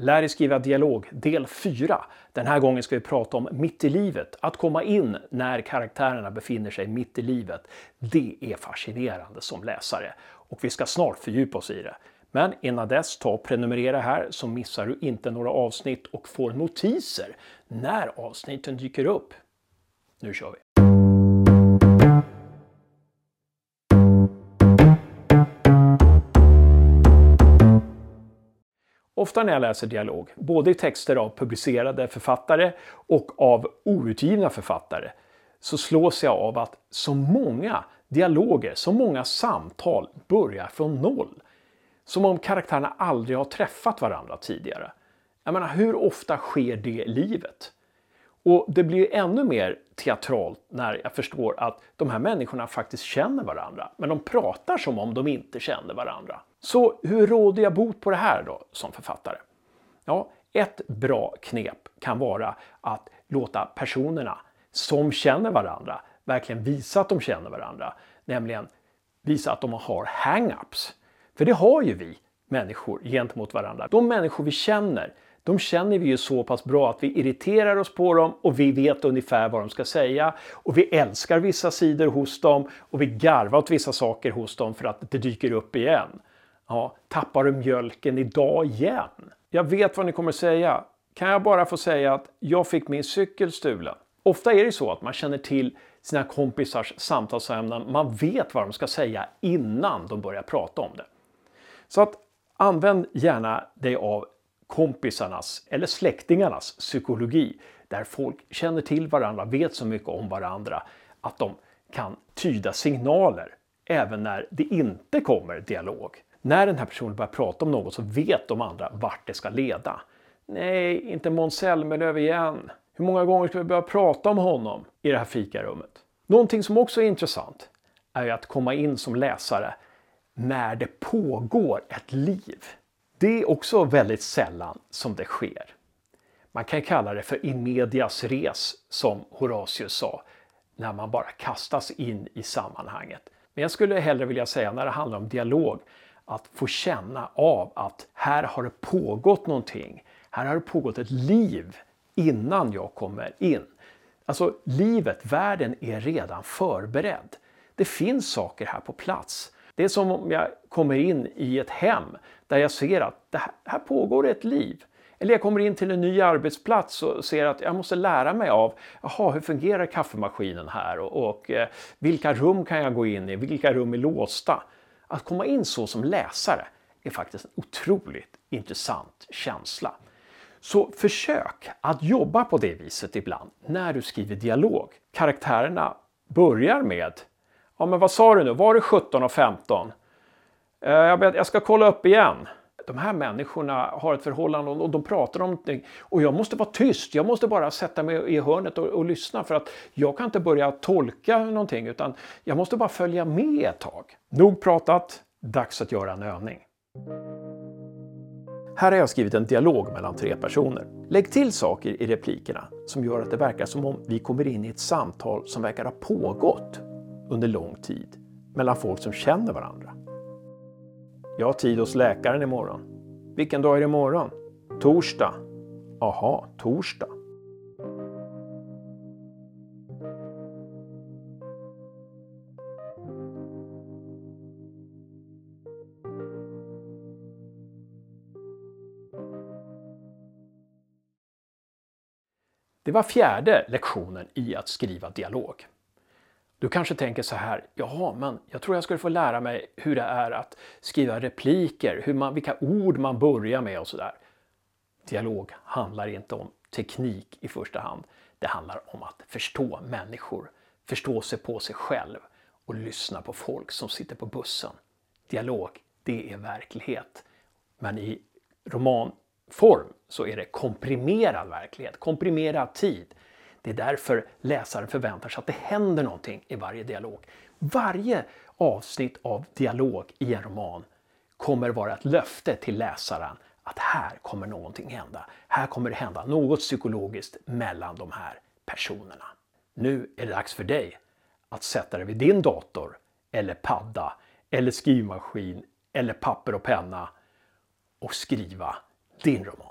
Lär dig skriva dialog del 4. Den här gången ska vi prata om mitt i livet. Att komma in när karaktärerna befinner sig mitt i livet. Det är fascinerande som läsare och vi ska snart fördjupa oss i det. Men innan dess, ta och prenumerera här så missar du inte några avsnitt och får notiser när avsnitten dyker upp. Nu kör vi! Ofta när jag läser dialog, både i texter av publicerade författare och av outgivna författare, så slås jag av att så många dialoger, så många samtal börjar från noll. Som om karaktärerna aldrig har träffat varandra tidigare. Jag menar, hur ofta sker det i livet? Och det blir ännu mer teatralt när jag förstår att de här människorna faktiskt känner varandra. Men de pratar som om de inte känner varandra. Så hur råder jag bot på det här då som författare? Ja, ett bra knep kan vara att låta personerna som känner varandra verkligen visa att de känner varandra. Nämligen visa att de har hang-ups. För det har ju vi människor gentemot varandra. De människor vi känner, de känner vi ju så pass bra att vi irriterar oss på dem och vi vet ungefär vad de ska säga. Och vi älskar vissa sidor hos dem och vi garvar åt vissa saker hos dem för att det dyker upp igen. Ja, tappar du mjölken idag igen? Jag vet vad ni kommer säga. Kan jag bara få säga att jag fick min cykel stulen? Ofta är det så att man känner till sina kompisars samtalsämnen. Man vet vad de ska säga innan de börjar prata om det. Så att använd gärna dig av kompisarnas eller släktingarnas psykologi där folk känner till varandra, vet så mycket om varandra att de kan tyda signaler även när det inte kommer dialog. När den här personen börjar prata om något så vet de andra vart det ska leda. Nej, inte Måns Zelmerlöw igen. Hur många gånger ska vi börja prata om honom i det här fikarummet? Någonting som också är intressant är att komma in som läsare när det pågår ett liv. Det är också väldigt sällan som det sker. Man kan kalla det för in medias res som Horatius sa, när man bara kastas in i sammanhanget. Men jag skulle hellre vilja säga när det handlar om dialog, att få känna av att här har det pågått någonting. Här har det pågått ett liv innan jag kommer in. Alltså livet, världen är redan förberedd. Det finns saker här på plats. Det är som om jag kommer in i ett hem där jag ser att det här, här pågår ett liv. Eller jag kommer in till en ny arbetsplats och ser att jag måste lära mig av, aha, hur fungerar kaffemaskinen här och, och eh, vilka rum kan jag gå in i, vilka rum är låsta? Att komma in så som läsare är faktiskt en otroligt intressant känsla. Så försök att jobba på det viset ibland när du skriver dialog. Karaktärerna börjar med Ja, men vad sa du nu? Var det 17 och 15? Eh, jag ska kolla upp igen. De här människorna har ett förhållande och de pratar om någonting. Och jag måste vara tyst. Jag måste bara sätta mig i hörnet och, och lyssna för att jag kan inte börja tolka någonting utan jag måste bara följa med ett tag. Nog pratat. Dags att göra en övning. Här har jag skrivit en dialog mellan tre personer. Lägg till saker i replikerna som gör att det verkar som om vi kommer in i ett samtal som verkar ha pågått under lång tid mellan folk som känner varandra. Jag har tid hos läkaren imorgon. Vilken dag är det imorgon? Torsdag. Aha, torsdag. Det var fjärde lektionen i att skriva dialog. Du kanske tänker så här, jaha, men jag tror jag skulle få lära mig hur det är att skriva repliker, hur man, vilka ord man börjar med och sådär. Dialog handlar inte om teknik i första hand. Det handlar om att förstå människor, förstå sig på sig själv och lyssna på folk som sitter på bussen. Dialog, det är verklighet. Men i romanform så är det komprimerad verklighet, komprimerad tid. Det är därför läsaren förväntar sig att det händer någonting i varje dialog. Varje avsnitt av dialog i en roman kommer vara ett löfte till läsaren att här kommer någonting hända. Här kommer det hända något psykologiskt mellan de här personerna. Nu är det dags för dig att sätta dig vid din dator eller padda eller skrivmaskin eller papper och penna och skriva din roman.